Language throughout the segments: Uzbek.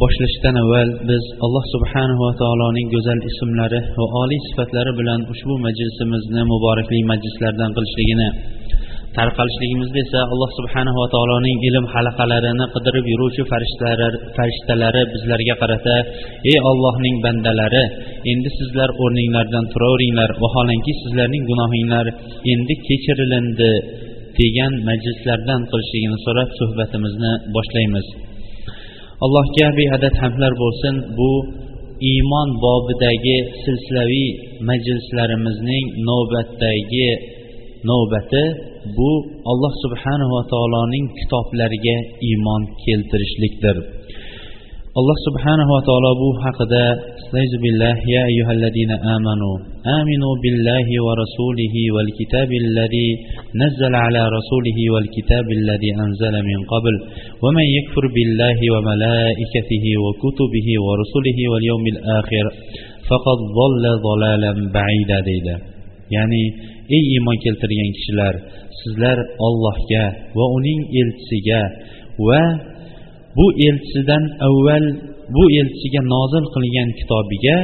boshlashdan avval biz alloh subhanahu va taoloning go'zal ismlari va oliy sifatlari bilan ushbu majlisimizni muborakli majlislardan qilishligini tarqalishligimizda esa alloh subhanahu va taoloning ilm halaqalarini qidirib yuruvchi farishtalari bizlarga qarata ey ollohning bandalari endi sizlar o'rninglardan turaveringlar vaholanki sizlarning gunohinglar endi kechirilindi degan majlislardan qilishligini so'rab suhbatimizni boshlaymiz. Allohga beadad hamdlar bo'lsin. Bu iymon bobidagi silsilaviy majlislarimizning navbatdagi navbati. Bu alloh subhanava taoloning kitoblariga iymon keltirishlikdir. alloh subhanava taolo bu haqida billah ya ayyuhalladina amanu aminu billahi va rasulihi val kitabillazi nazzala ala rasulihi val kitabillazi anzala min qabl va man yakfur billahi va malaikatihi va kutubihi va rusulihi val yawmil akhir faqad dhalla dhalalan ba'ida deydi. Ya'ni ey iymon keltirgan kishilar sizlar ollohga va uning elchisiga va bu elchisidan avval bu elchisiga nozil qilgan kitobiga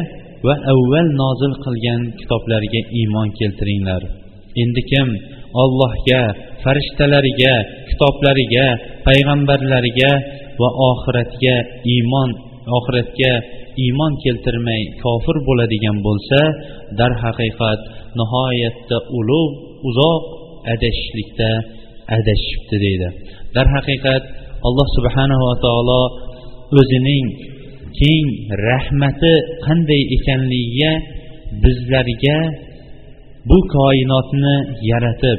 va avval nozil qilgan kitoblariga iymon keltiringlar. Endi kim ollohga farishtalariga kitoblariga payg'ambarlariga va oxiratga iymon oxiratga iymon keltirmay kofir bo'ladigan bo'lsa darhaqiqat nihoyatda ulug' uzoq adashishlikda adashishibdi deydi. Darhaqiqat alloh subhanava taolo o'zining keng rahmati qanday ekanligiga bizlarga bu koinotni yaratib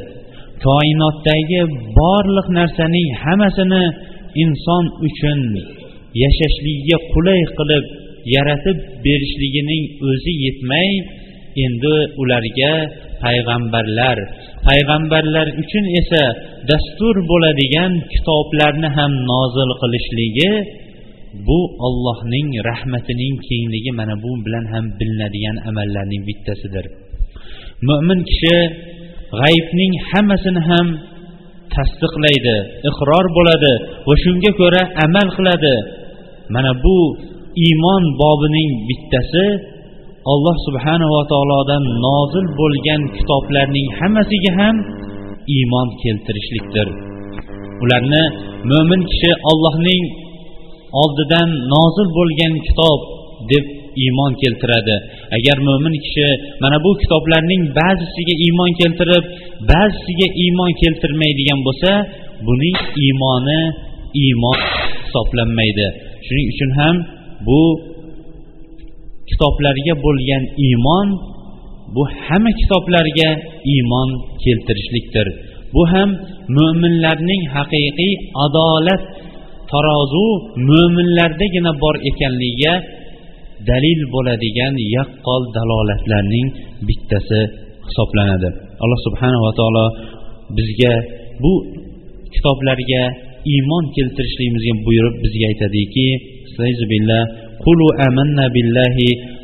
koinotdagi borliq narsaning hammasini inson uchun yashashligiga qulay qilib yaratib berishligining o'zi yetmay endi ularga payg'ambarlar payg'ambarlar uchun esa dastur bo'ladigan kitoblarni ham nozil qilishligi bu ollohning rahmatining kengligi mana bu bilan ham bilinadigan amallarning bittasidir. Mo'min kishi g'aybning hammasini ham tasdiqlaydi iqror bo'ladi va shunga ko'ra amal qiladi. Mana bu iymon bobining bittasi alloh subhanava taolodan nozil bo'lgan kitoblarning hammasiga ham iymon keltirishlikdir. Ularni mo'min kishi ollohning oldidan nozil bo'lgan kitob deb iymon keltiradi. Agar mo'min kishi mana bu kitoblarning ba'zisiga iymon keltirib ba'zisiga iymon keltirmaydigan bo'lsa buning iymoni iymon hisoblanmaydi. Shuning uchun ham bu kitoblarga bo'lgan iymon bu hamma kitoblarga iymon keltirishlikdir. Bu ham mo'minlarning haqiqiy adolat tarozu mo'minlardagina bor ekanligiga dalil bo'ladigan yaqqol dalolatlarning bittasi hisoblanadi. Alloh subhanava taolo bizga bu kitoblarga iymon keltirishligimizga buyurib bizga aytadiki قولوا آمنا بالله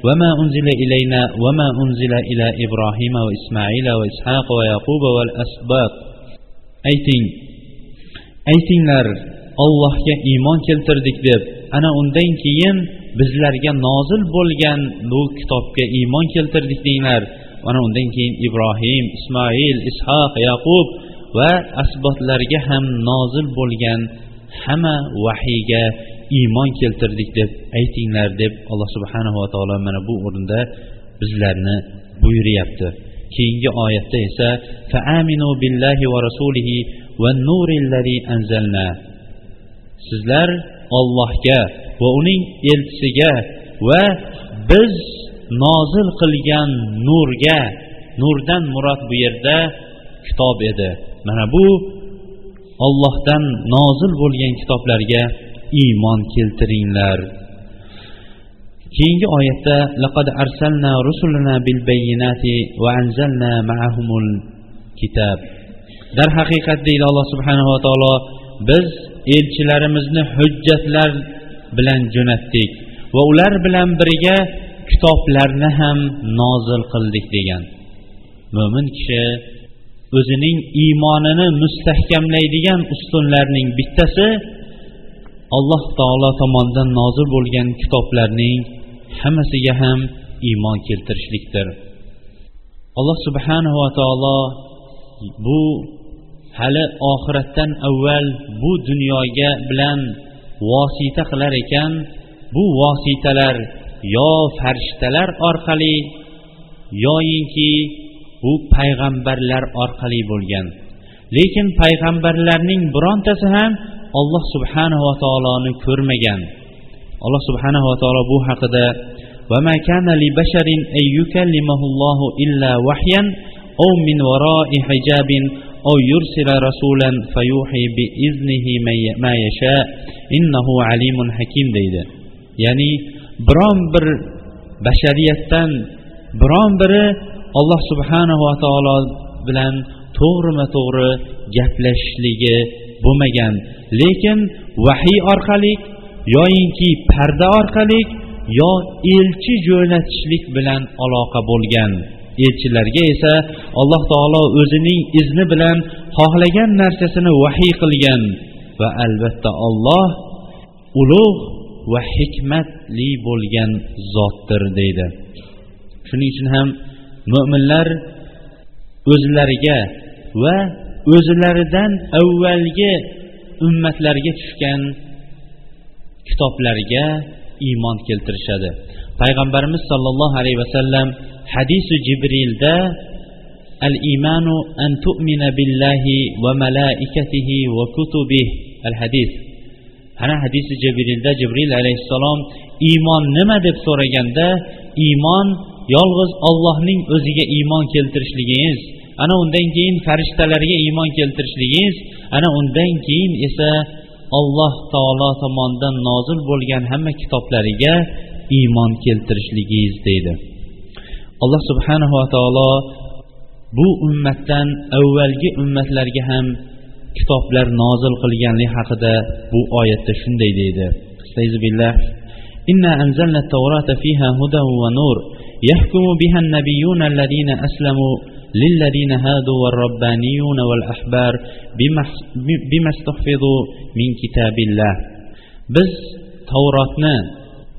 وما أنزل إلينا وما أنزل إلى إبراهيم وإسماعيل وإسحاق ويعقوب والأسباط ayting aytinglar ollohga iymon keltirdik deb ana undan keyin bizlarga nozil bo'lgan bu kitobga iymon keltirdik denglar ana undan keyin ibrohim ismoil ishoq yaqub va asbotlarga ham nozil bo'lgan hamma vahiyga iymon keltirdik deb aytinglar deb alloh subhanava taolo mana bu o'rinda bizlarni buyuryapti. Keyingi oyatda esa faaminu billahi va rasulihi va nurillazi anzalna. Sizlar ollohga va uning elchisiga va biz nozil qilgan nurga nurdan murod bu yerda kitob edi. Mana bu ollohdan nozil bo'lgan kitoblarga iymon keltiringlar. Keyingi oyatda laqad arsalna rusulana bil bayyinati va anzalna ma'ahumul kitob darhaqiqat deydi alloh subhanava taolo biz elchilarimizni hujjatlar bilan jo'natdik va ular bilan birga kitoblarni ham nozil qildik degan. Mo'min kishi o'zining iymonini mustahkamlaydigan ustunlarning bittasi alloh taolo tomonidan nozil bo'lgan kitoblarning hammasiga ham iymon keltirishlikdir. Alloh subhanava taolo bu hali oxiratdan avval bu dunyoga bilan vosita qilar ekan. Bu vositalar yo farishtalar orqali yoyinki bu payg'ambarlar orqali bo'lgan. Lekin payg'ambarlarning birontasi ham alloh subhanava taoloni ko'rmagan alloh subhanava taolo bu haqida وما كان لبشر أن يكلمه الله إلا وحيا أو من وراء حجاب أو يرسل رسولا فيوحي بإذنه ما يشاء إنه عليم حكيم deydi ya'ni biron bir bashariyatdan biron biri alloh subhanava taolo bilan to'g'rima to'g'ri gaplashishligi bo'lmagan. Lekin vahiy orqali yoyinki parda orqali yo elchi jo'natishlik bilan aloqa bo'lgan. Elchilarga esa alloh taolo o'zining izni bilan xohlagan narsasini vahiy qilgan va albatta olloh ulug' va hikmatli bo'lgan zotdir deydi. Shuning uchun ham mo'minlar o'zlariga va o'zlaridan avvalgi ummatlarga tushgan kitoblarga iymon keltirishadi. Payg'ambarimiz sollallohu alayhi vasallam hadisi jibrilda al imanu an tu'mina billahi va malaikatihi va kutubih al hadis ana hadisi jibrilda jibril alayhissalom iymon nima? deb so'raganda iymon yolg'iz ollohning o'ziga iymon keltirishligingiz ana undan keyin farishtalarga iymon keltirishligingiz ana undan keyin esa alloh taolo tomonidan nozil bo'lgan hamma kitoblariga iymon keltirishligingiz deydi alloh subhanava taolo bu ummatdan avvalgi ummatlarga ham kitoblar nozil qilganligi haqida bu oyatda shunday deydi إنا أنزلنا التوراة فيها هدى ونور يحكم بها النبيون الذين أسلموا للذين هادوا والربانيون والأحبار بما استحفظوا من كتاب الله biz tavratni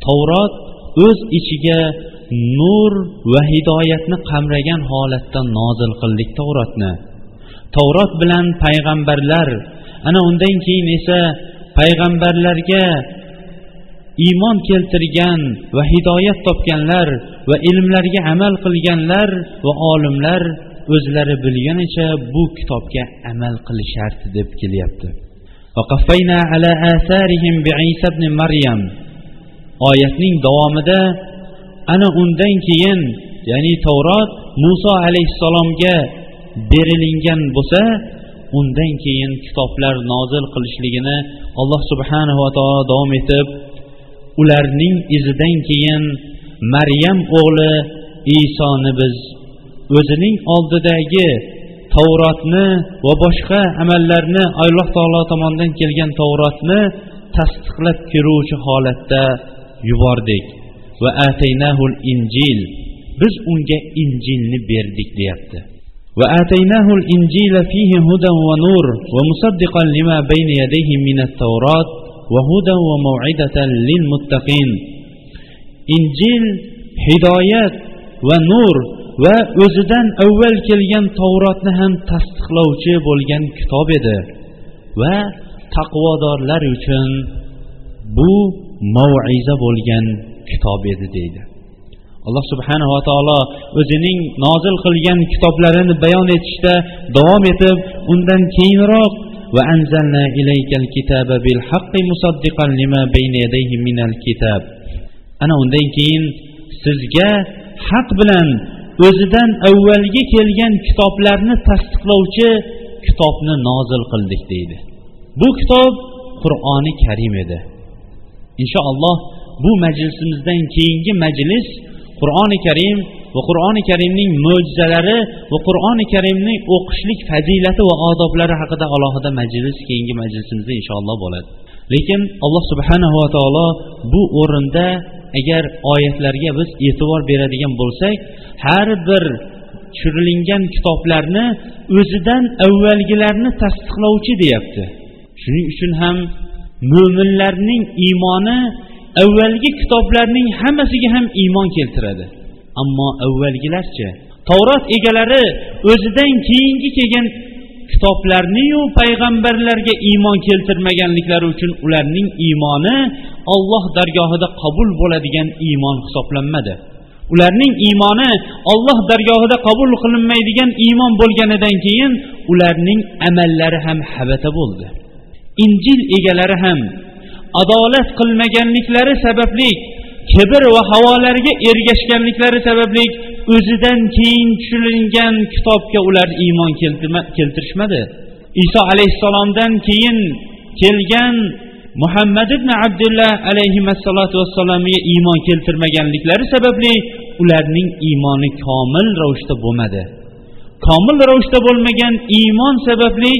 tavrat o'z ichiga nur va hidoyatni qamragan holatda nozil qildik tavratni tavrat bilan payg'ambarlar ana undan keyin esa payg'ambarlarga iymon keltirgan va hidoyat topganlar va ilmlarga amal qilganlar va olimlar o'zlari bilganicha bu kitobga amal qilishardi deb kelyapti. Oyatning davomida ana undan keyin ya'ni tavrot muso alayhissalomga berilingan bo'lsa undan keyin kitoblar nozil qilishligini alloh subhanava taolo davom etib ularning izidan keyin maryam o'g'li isoni biz o'zining oldidagi tavrotni va boshqa amallarni alloh taolo tomonidan kelgan tavrotni tasdiqlab keluvchi holatda yubordik. Va ataynahul injil biz unga injilni berdik deyapti. Va ataynahul injila fihi hudan va nur va musaddiqan lima bayni yadayhi min at-taurat va hudan va mau'idatan lil muttaqin. Injil hidoyat va nur o'zidan avval kelgan tavrotni ham tasdiqlovchi bo'lgan kitob edi va taqvodorlar uchun bu mav'iza bo'lgan kitob edi deydi alloh subhanava taolo o'zining nozil qilgan kitoblarini bayon etishda davom etib undan keyinroq وأنزلنا إليك الكتاب بالحق مصدقا لما بين يديه من الكتاب أنا undan keyin sizga haq bilan o'zidan avvalgi kelgan kitoblarni tasdiqlovchi kitobni nozil qildik deydi. Bu kitob qur'oni karim edi. Inshaalloh bu majlisimizdan keyingi majlis qur'oni karim va qur'oni karimning mo'jizalari va qur'oni karimni o'qishlik fazilati va odoblari haqida alohida majlis keyingi majlisimizda inshaalloh bo'ladi. Lekin alloh subhanahu va taolo bu o'rinda agar oyatlarga biz e'tibor beradigan bo'lsak har bir tushirilgan kitoblarni o'zidan avvalgilarni tasdiqlovchi deyapti. Shuning uchun ham mo'minlarning iymoni avvalgi kitoblarning hammasiga ham iymon keltiradi. Ammo avvalgilarchi tavrot egalari o'zidan keyingi kelgan kitoblarniyu payg'ambarlarga iymon keltirmaganliklari uchun ularning iymoni olloh dargohida qabul bo'ladigan iymon hisoblanmadi. Ularning iymoni olloh dargohida qabul qilinmaydigan iymon bo'lganidan keyin ularning amallari ham habata bo'ldi. Injil egalari ham adolat qilmaganliklari sababli kibr va havolarga ergashganliklari sababli o'zidan keyin tushirilgan kitobga ular iymon keltirishmadi. Iso alayhissalomdan keyin kelgan muhammad ibn abdulloh alayhisalotu vassalomga iymon keltirmaganliklari sababli ularning iymoni komil ravishda bo'lmadi. Komil ravishda bo'lmagan iymon sababli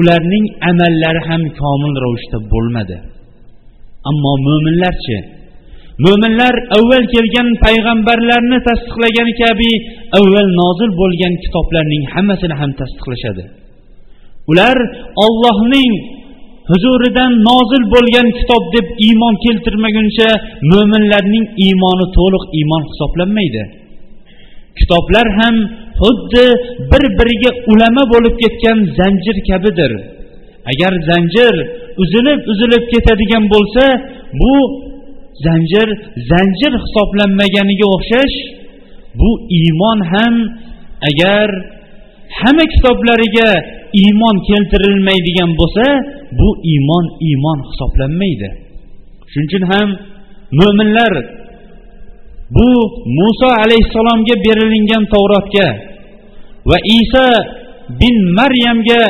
ularning amallari ham komil ravishda bo'lmadi. Ammo mo'minlarchi mo'minlar avval kelgan payg'ambarlarni tasdiqlagani kabi avval nozil bo'lgan kitoblarning hammasini ham tasdiqlashadi. Ular ollohning huzuridan nozil bo'lgan kitob deb iymon keltirmaguncha mo'minlarning iymoni to'liq iymon hisoblanmaydi. Kitoblar ham xuddi bir biriga ulama bo'lib ketgan zanjir kabidir. Agar zanjir uzilib uzilib ketadigan bo'lsa bu zanjir zanjir hisoblanmaganiga o'xshash bu iymon ham agar hamma kitoblariga iymon keltirilmaydigan bo'lsa bu iymon iymon hisoblanmaydi. Shuning uchun ham mo'minlar bu muso alayhissalomga berilingan tavrotga va iso bin maryamga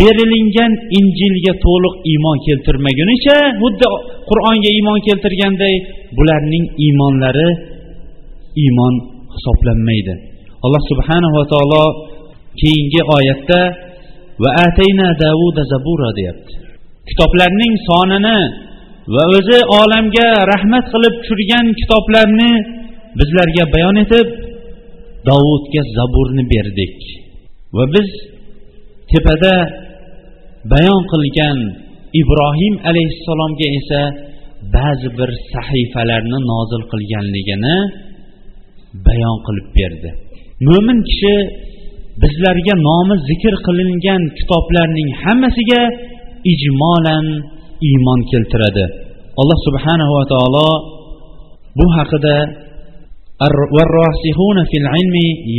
berilingan injilga to'liq iymon keltirmagunicha xuddi qur'onga iymon keltirganday bularning iymonlari iymon hisoblanmaydi. Alloh subhanahu va taolo keyingi oyatda va atayna davuda zabura deyapti. Kitoblarning sonini va o'zi olamga rahmat qilib tushirgan kitoblarni bizlarga bayon etib dovudga zaburni berdik. Va biz tepada bayon qilgan ibrohim alayhissalomga esa ba'zi bir sahifalarni nozil qilganligini bayon qilib berdi. Mo'min kishi bizlarga nomi zikr qilingan kitoblarning hammasiga ijmolan iymon keltiradi alloh subhanahu va taolo bu haqida والراسخون في العلم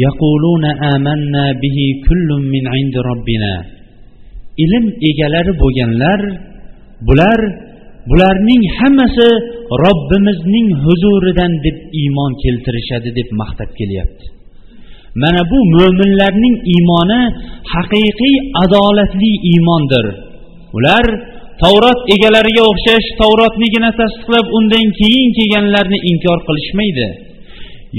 يقولون آمنا به كل من عند ربنا ilm egalari bo'lganlar bular bularning hammasi robbimizning huzuridan deb iymon keltirishadi deb maqtab kelyapti mana bu mo'minlarning iymoni haqiqiy adolatli iymondir Ular tavrot egalariga o'xshash tavrotnigina tasdiqlab undan keyin kelganlarni inkor qilishmaydi.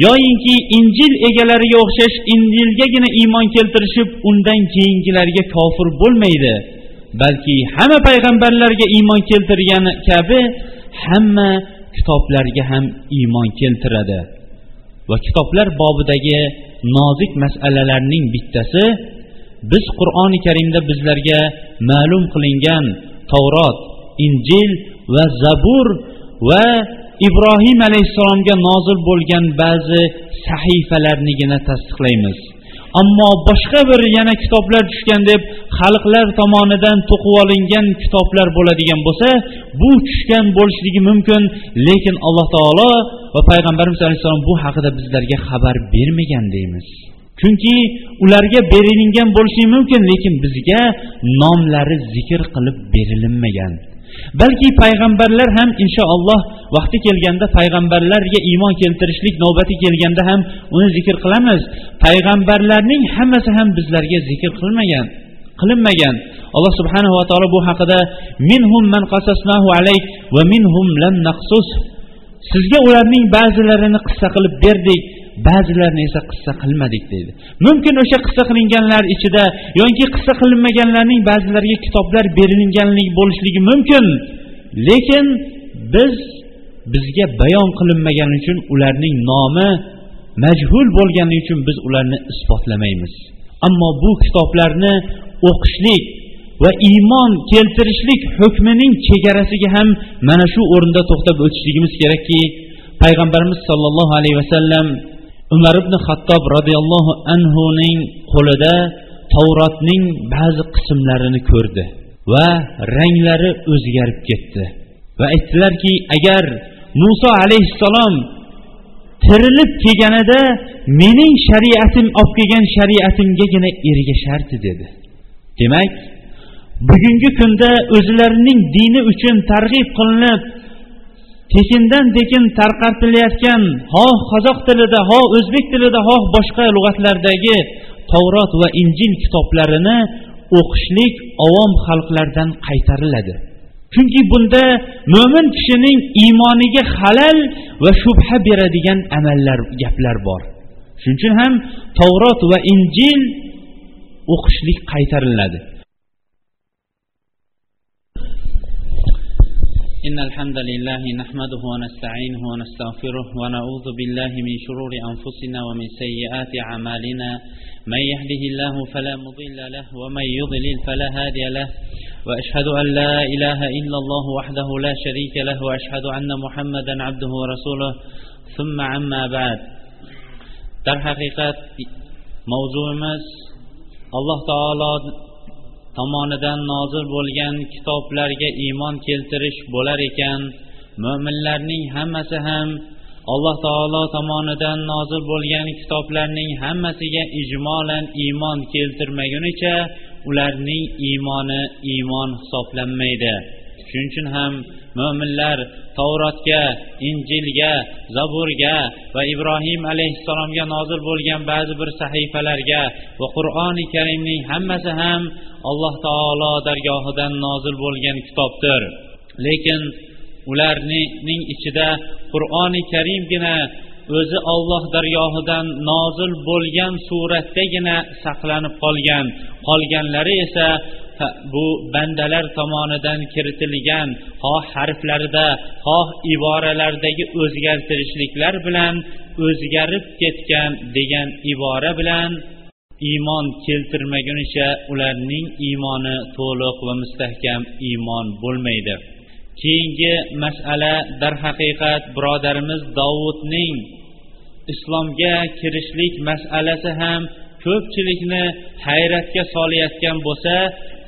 Yoyinki injil egalariga o'xshash injilgagina iymon keltirishib undan keyingilarga kofir bo'lmaydi. Balki hamma payg'ambarlarga iymon keltirgani kabi hamma kitoblarga ham iymon keltiradi. Va kitoblar bobidagi nozik masalalarning bittasi biz qur'oni karimda bizlarga ma'lum qilingan tavrot injil va zabur va ibrohim alayhissalomga nozil bo'lgan ba'zi sahifalarnigina tasdiqlaymiz. Ammo boshqa bir yana kitoblar tushgan deb xalqlar tomonidan to'qib olingan kitoblar bo'ladigan bo'lsa bu tushgan bo'lishligi mumkin lekin alloh taolo va payg'ambarimiz alayhissalom bu haqida bizlarga xabar bermagan deymiz. Chunki ularga berilingan bo'lishi mumkin lekin bizga nomlari zikr qilib berilinmagan. Balki payg'ambarlar ham inshaalloh vaqti kelganda payg'ambarlarga iymon keltirishlik navbati kelganda ham uni zikr qilamiz. Payg'ambarlarning hammasi ham bizlarga zikr qilmagan qilinmagan. Alloh subhanahu va taolo bu haqida minhum man qasasnahu alayk va minhum lam naqsus. Sizga ularning ba'zilarini qissa qilib berdik. Ba'zilarini esa qissa qilmadik deydi. Mumkin o'sha qissa qilinganlar ichida yoki qissa qilinmaganlarning ba'zilariga kitoblar berilganligi bo'lishligi mumkin. Lekin biz bizga bayon qilinmagani uchun ularning nomi majhul bo'lgani uchun biz ularni isbotlamaymiz. Ammo bu kitoblarni o'qishlik va iymon keltirishlik hukmining chegarasiga ham mana shu o'rinda to'xtab o'tishligimiz kerakki payg'ambarimiz sollallohu alayhi vasallam umar ibn xattob roziyallohu anhuning qo'lida tavrotning ba'zi qismlarini ko'rdi va ranglari o'zgarib ketdi va aytdilarki agar muso alayhissalom tirilib kelganida mening shariatim olib kelgan shariatimgagina ergashardi dedi. Demak bugungi kunda o'zlarining dini uchun targ'ib qilinib tekindan tekin tarqatilayotgan xoh qozoq tilida xoh o'zbek tilida xoh boshqa lug'atlardagi tavrot va injil kitoblarini o'qishlik ovom xalqlardan qaytariladi. Chunki bunda mo'min kishining iymoniga halal va shubha beradigan amallar gaplar bor. Shuning uchun ham tavrot va injil o'qishlik qaytariladi. إن الحمد لله نحمده ونستعينه ونستغفره ونعوذ بالله من شرور أنفسنا ومن سيئات أعمالنا. من يهده الله فلا مضل له ومن يضلل فلا هادي له. وأشهد أن لا إله إلا الله وحده لا شريك له وأشهد أن محمدا عبده ورسوله. ثم عما بعد. در حقيقة موضوعمز الله تعالى tomonidan nozil bo'lgan kitoblarga iymon keltirish bo'lar ekan. Mo'minlarning hammasi ham alloh taolo tomonidan nozil bo'lgan kitoblarning hammasiga ijmolan iymon keltirmagunicha ularning iymoni iymon hisoblanmaydi. Shuning uchun ham mo'minlar tavrotga injilga zaburga va ibrohim alayhissalomga nozil bo'lgan ba'zi bir sahifalarga va qur'oni karimning hammasi ham alloh taolo dargohidan nozil bo'lgan kitobdir. Lekin ularning ichida qur'oni karimgina o'zi olloh dargohidan nozil bo'lgan suratdagina saqlanib qolgan. Qolganlari esa bu bandalar tomonidan kiritilgan xoh harflarida xoh iboralardagi o'zgartirishliklar bilan o'zgarib ketgan degan ibora bilan iymon keltirmagunicha ularning iymoni to'liq va mustahkam iymon bo'lmaydi. Keyingi masala darhaqiqat birodarimiz dovudning islomga kirishlik masalasi ham ko'pchilikni hayratga solayotgan bo'lsa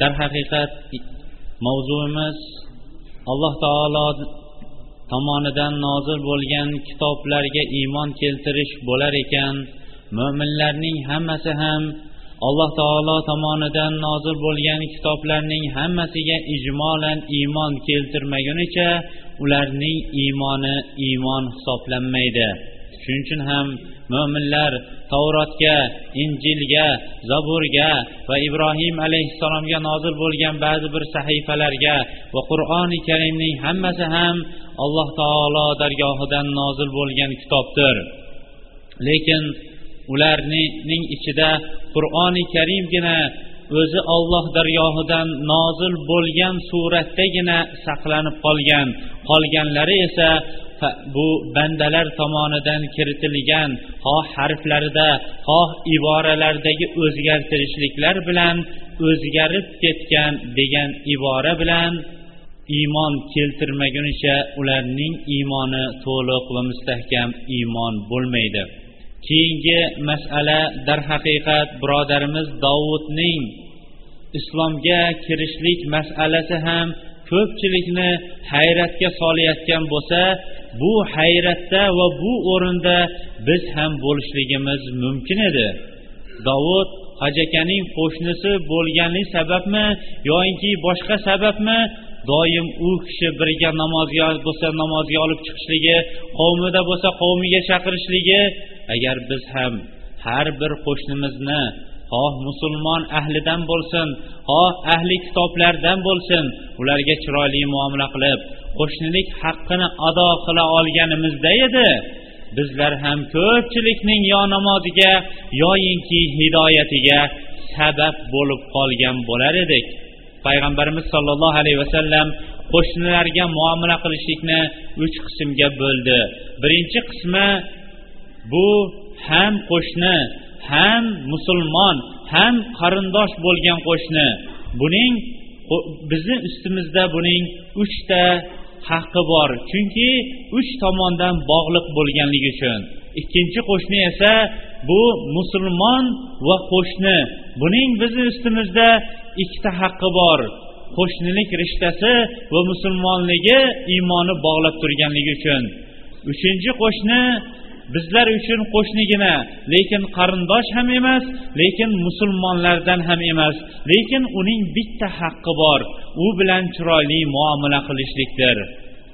Darhaqiqat mavzuimiz alloh taolo tomonidan nozil bo'lgan kitoblarga iymon keltirish bo'lar ekan. Mo'minlarning hammasi ham alloh taolo tomonidan nozil bo'lgan kitoblarning hammasiga ijmolan iymon keltirmagunicha ularning iymoni iymon hisoblanmaydi. Shuning uchun ham mo'minlar tavrotga injilga zaburga va ibrohim alayhissalomga nozil bo'lgan ba'zi bir sahifalarga va qur'oni karimning hammasi ham alloh taolo dargohidan nozil bo'lgan kitobdir. Lekin ularning ichida qur'oni karimgina o'zi olloh daryohidan nozil bo'lgan suratdagina saqlanib qolgan. Qolganlari esa bu bandalar tomonidan kiritilgan xoh harflarida xoh iboralardagi o'zgartirishliklar bilan o'zgarib ketgan degan ibora bilan iymon keltirmagunicha ularning iymoni to'liq va mustahkam iymon bo'lmaydi. Keyingi masala darhaqiqat birodarimiz dovudning islomga kirishlik masalasi ham ko'pchilikni hayratga solayotgan bo'lsa bu hayratda va bu o'rinda biz ham bo'lishligimiz mumkin edi. Dovud hajakaning qo'shnisi bo'lganligi sababmi yoinki boshqa sababmi doim u kishi birga namozga bo'lsa namozga olib chiqishligi qavmida bo'lsa qavmiga chaqirishligi agar biz ham har bir qo'shnimizni xoh musulmon ahlidan bo'lsin xoh ahli kitoblardan bo'lsin ularga chiroyli muomala qilib qo'shnilik haqqini ado qila olganimizda edi. Bizlar ham ko'pchilikning yo namoziga yoyinki hidoyatiga sabab bo'lib qolgan bo'lar edik. Payg'ambarimiz sollallohu alayhi vasallam qo'shnilarga muomala qilishlikni uch qismga bo'ldi. Birinchi qismi bu ham qo'shni ham musulmon ham qarindosh bo'lgan qo'shni. Buning bizni ustimizda buning uchta haqqi bor. Chunki uch tomondan bog'liq bo'lganligi uchun. Ikkinchi qo'shni esa bu musulmon va qo'shni. Buning bizni ustimizda ikkita haqqi bor. Qo'shnilik rishtasi va musulmonligi iymoni bog'lab turganligi uchun. Uchinchi qo'shni bizlar uchun qo'shnigina lekin qarindosh ham emas lekin musulmonlardan ham emas. Lekin uning bitta haqqi bor. U bilan chiroyli muomala qilishlikdir.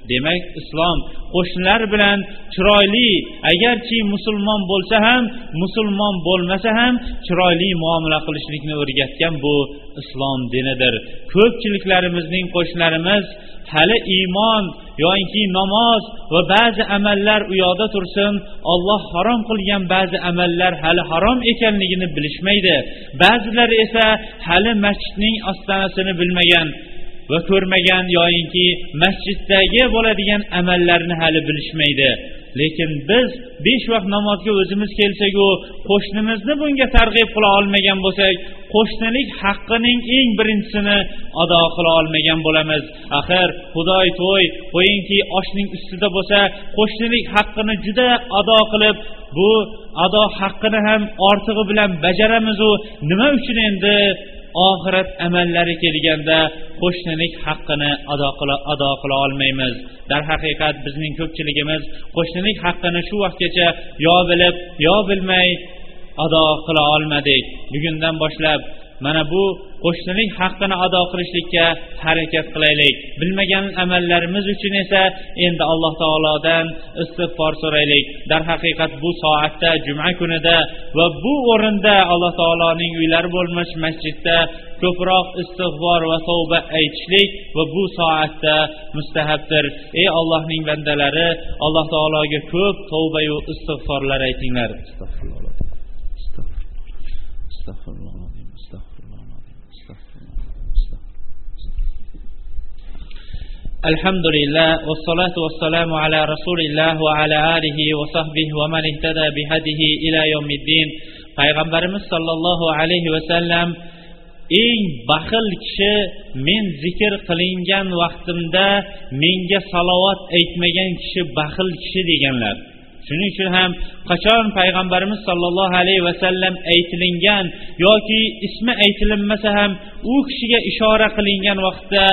Demak islom qo'shnilar bilan chiroyli. Agarchi musulmon bo'lsa ham musulmon bo'lmasa ham chiroyli muomala qilishlikni o'rgatgan bu islom dinidir. Ko'pchiliklarimizning qo'shnilarimiz hali iymon yoinki namoz va ba'zi amallar u yoqda tursin olloh harom qilgan ba'zi amallar hali harom ekanligini bilishmaydi. Ba'zilari esa hali masjidning ostonasini bilmagan va ko'rmagan yoyinki masjiddagi bo'ladigan amallarni hali bilishmaydi. Lekin biz besh vaqt namozga o'zimiz kelsaku qo'shnimizni bunga targ'ib qila olmagan bo'lsak qo'shnilik haqqining eng birinchisini ado qila olmagan bo'lamiz. Axir xudoy to'y qo'yingki oshning ustida bo'lsa qo'shnilik haqqini juda ado qilib bu ado haqqini ham ortig'i bilan bajaramizu. Nima uchun endi oxirat amallari kelganda qo'shnilik haqqini ado qila ado qila olmaymiz. Darhaqiqat bizning ko'pchiligimiz qo'shnilik haqqini shu vaqtgacha yo bilib yo bilmay ado qila olmadik. Bugundan boshlab mana bu qo'shnilik haqqini ado qilishlikka harakat qilaylik. Bilmagan amallarimiz uchun esa endi alloh taolodan istig'for so'raylik. Darhaqiqat bu soatda juma kunida va bu o'rinda alloh taoloning uylari bo'lmish masjidda ko'proq istig'for va tavba aytishlik va bu soatda mustahabdir. Ey allohning bandalari alloh taologa ko'p tavbayu istig'forlar aytinglar. Astag'firulloh الحمد لله والصلاة والسلام على رسول الله وعلى آله وصحبه ومن اهتدى بهديه إلى يوم الدين payg'ambarimiz sollallohu alayhi vasallam eng baxil kishi men zikr qilingan vaqtimda menga salovat aytmagan kishi baxil kishi deganlar shuning uchun ham qachon payg'ambarimiz sollallohu alayhi vasallam aytilingan yoki ismi aytilinmasa ham u kishiga ishora qilingan vaqtda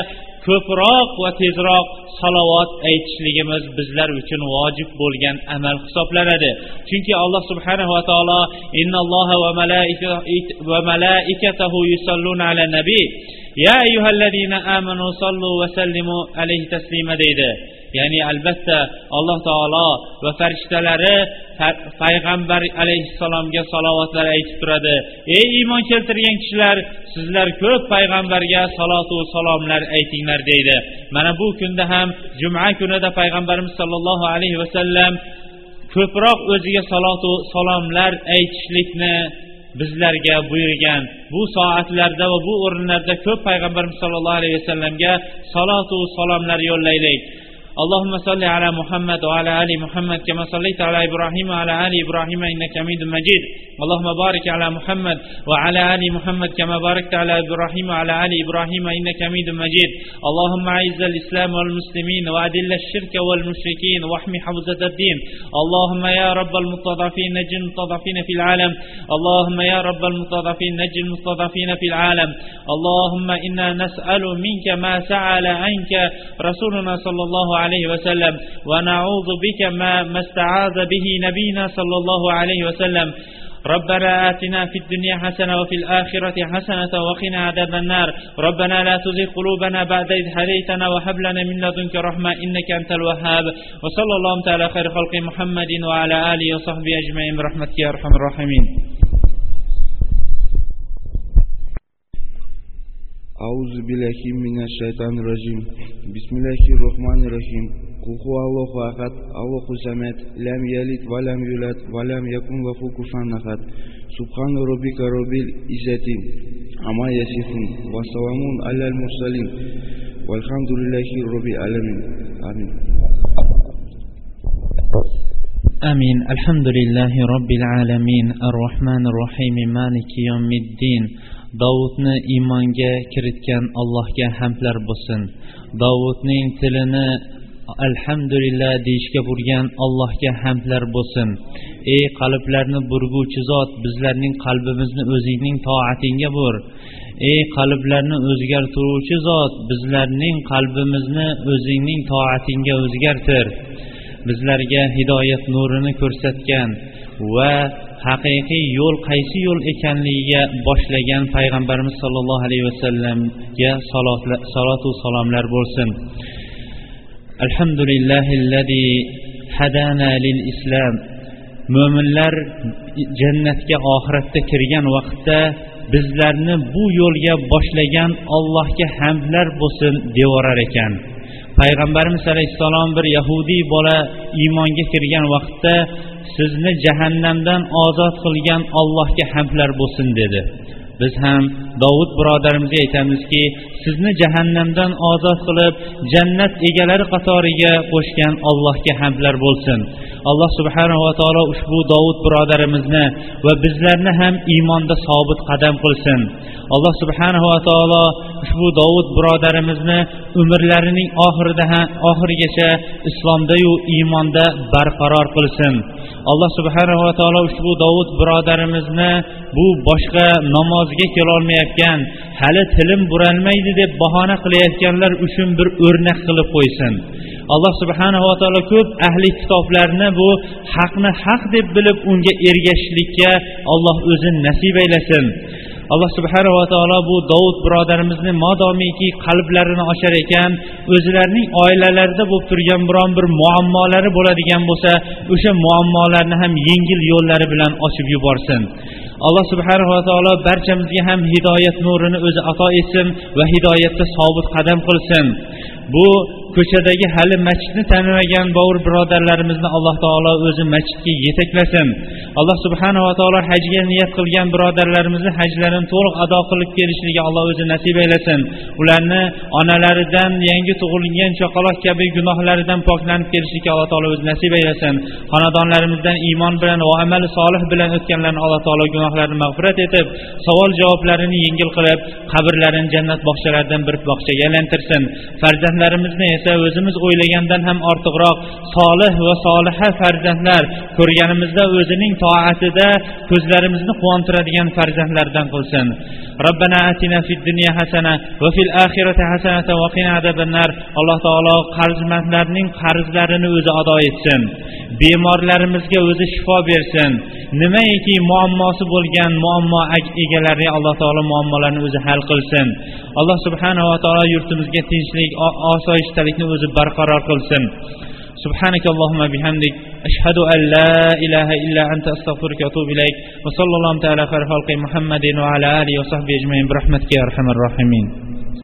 ko'proq va tezroq salovat aytishligimiz bizlar uchun vojib bo'lgan amal hisoblanadi. Chunki alloh subhanahu va taolo innalloha va malaikatahu yusalluna ala nabiy ya ayyuhallazina amanu sallu va sallimu alayhi taslima deydi. Ya'ni albatta alloh taolo va farishtalari payg'ambar alayhissalomga salovatlar aytib turadi. Ey iymon keltirgan kishilar sizlar ko'p payg'ambarga salotu salomlar aytinglar deydi. Mana bu kunda ham juma kunida payg'ambarimiz sollallohu alayhi vasallam ko'proq o'ziga salotu salomlar aytishlikni bizlarga buyurgan bu soatlarda va bu o'rinlarda ko'p payg'ambarimiz sollallohu alayhi vasallamga salotu salomlar yo'llaylik. اللهم صل على محمد وعلى آل محمد كما صليت على إبراهيم وعلى آل إبراهيم إنك حميد مجيد. اللهم بارك على محمد وعلى آل محمد كما باركت على إبراهيم وعلى آل إبراهيم إنك حميد مجيد. اللهم أعز الإسلام والمسلمين وأذل الشرك والمشركين واحمي حوزة الدين. اللهم يا رب المستضعفين نج المستضعفين في العالم. اللهم يا رب المستضعفين نج المستضعفين في العالم. اللهم إنا نسأل منك ما سأل عنك رسولنا صلى الله عليه عليه وسلم ونعوذ بك ما ما استعاذ به نبينا صلى الله عليه وسلم. ربنا آتنا في الدنيا حسنة وفي الآخرة حسنة وقنا عذاب النار. ربنا لا تزغ قلوبنا بعد إذ هديتنا وهب لنا من لدنك رحمة إنك أنت الوهاب. وصلى الله تعالى خير خلق محمد وعلى آله وصحبه أجمعين. برحمتك يا أرحم الراحمين. أعوذ بالله من الشيطان الرجيم. بسم الله الرحمن الرحيم. قل هو الله أحد الله الصمد لم يلد ولم يولد ولم يكن له كفوا أحد. سبحان ربك رب العزة عما يصفون وسلام على المرسلين. والحمد لله رب العالمين. آمين. آمين. الحمد لله رب العالمين. الرحمن الرحيم. مالك يوم الدين. Dovudni iymonga kiritgan allohga hamdlar bo'lsin. Dovudning tilini alhamdulillah deyishga burgan allohga hamdlar bo'lsin. Ey qalblarni burguvchi zot bizlarning qalbimizni o'zingning toatingga bur. Ey qalblarni o'zgartiruvchi zot bizlarning qalbimizni o'zingning toatingga o'zgartir. Bizlarga hidoyat nurini ko'rsatgan va haqiqiy yo'l qaysi yo'l ekanligiga boshlagan payg'ambarimiz sollallohu alayhi vasallamga salotu salomlar bo'lsin. Alhamdulillahi hadana lil islam. Mo'minlar jannatga oxiratda kirgan vaqtda bizlarni bu yo'lga boshlagan allohga hamdlar bo'lsin devorar ekan. Payg'ambarimiz alayhissalom bir yahudiy bola iymonga kirgan vaqtda sizni jahannamdan ozod qilgan allohga hamdlar bo'lsin dedi. Biz ham dovud birodarimizga aytamizki sizni jahannamdan ozod qilib jannat egalari qatoriga qo'shgan allohga hamdlar bo'lsin. Alloh subhanava taolo ushbu dovud birodarimizni va bizlarni ham iymonda sobit qadam qilsin. Alloh subhanava taolo ushbu dovud birodarimizni umrlarining oxirida ham oxirigacha islomdayu iymonda barqaror qilsin. Alloh subhanava taolo ushbu dovud birodarimizni bu boshqa namozga kelolmayotgan hali tilim buralmaydi deb bahona qilayotganlar uchun bir o'rnak qilib qo'ysin. Alloh subhanava taolo ko'p ahli kitoblarni bu haqni haq deb bilib unga ergashishlikka alloh o'zi nasib aylasin alloh subhanava taolo bu dovud birodarimizni modomiki qalblarini ochar ekan o'zlarining oilalarida bo'lib turgan biron bir muammolari bo'ladigan bo'lsa o'sha muammolarni ham yengil yo'llari bilan ochib yuborsin. Alloh subhanava taolo barchamizga ham hidoyat nurini o'zi ato etsin va hidoyatda sobit qadam qilsin. Bu ko'chadagi hali masjidni tanimagan bovur birodarlarimizni alloh taolo o'zi masjidga yetaklasin. Alloh subhanava taolo hajga niyat qilgan birodarlarimizni hajlarini to'liq ado qilib kelishligi alloh o'zi nasib aylasin. Ularni onalaridan yangi tug'ilgan chaqaloq kabi gunohlaridan poklanib kelishlikka alloh taolo o'zi nasib aylasin. Xonadonlarimizdan iymon bilan va amali solih bilan o'tganlarni alloh taolo gunohlarini mag'firat etib savol javoblarini yengil qilib qabrlarini jannat bog'chalaridan bir bog'chaga aylantirsin. Farzandlarimizni esa o'zimiz o'ylagandan ham ortiqroq solih va soliha farzandlar ko'rganimizda o'zining toatida ko'zlarimizni quvontiradigan farzandlardan qilsin. Robbana atina fid dunya hasana va fil oxirati hasanata va qina azabannar. Alloh taolo qarzmandlarning qarzlarini o'zi ado etsin. Bemorlarimizga o'zi shifo bersin. Nimaiki muammosi bo'lgan muammo egalari alloh taolo muammolarni o'zi hal qilsin. Alloh subhanava taolo yurtimizga tinchlik osoyishtalikni o'zi barqaror qilsin. سبحانك اللهم بحمدك أشهد أن لا إله إلا أنت أستغفرك وأتوب إليك وصلى الله تعالى على خير خلق محمد وعلى آله وصحبه أجمعين برحمتك يا أرحم الراحمين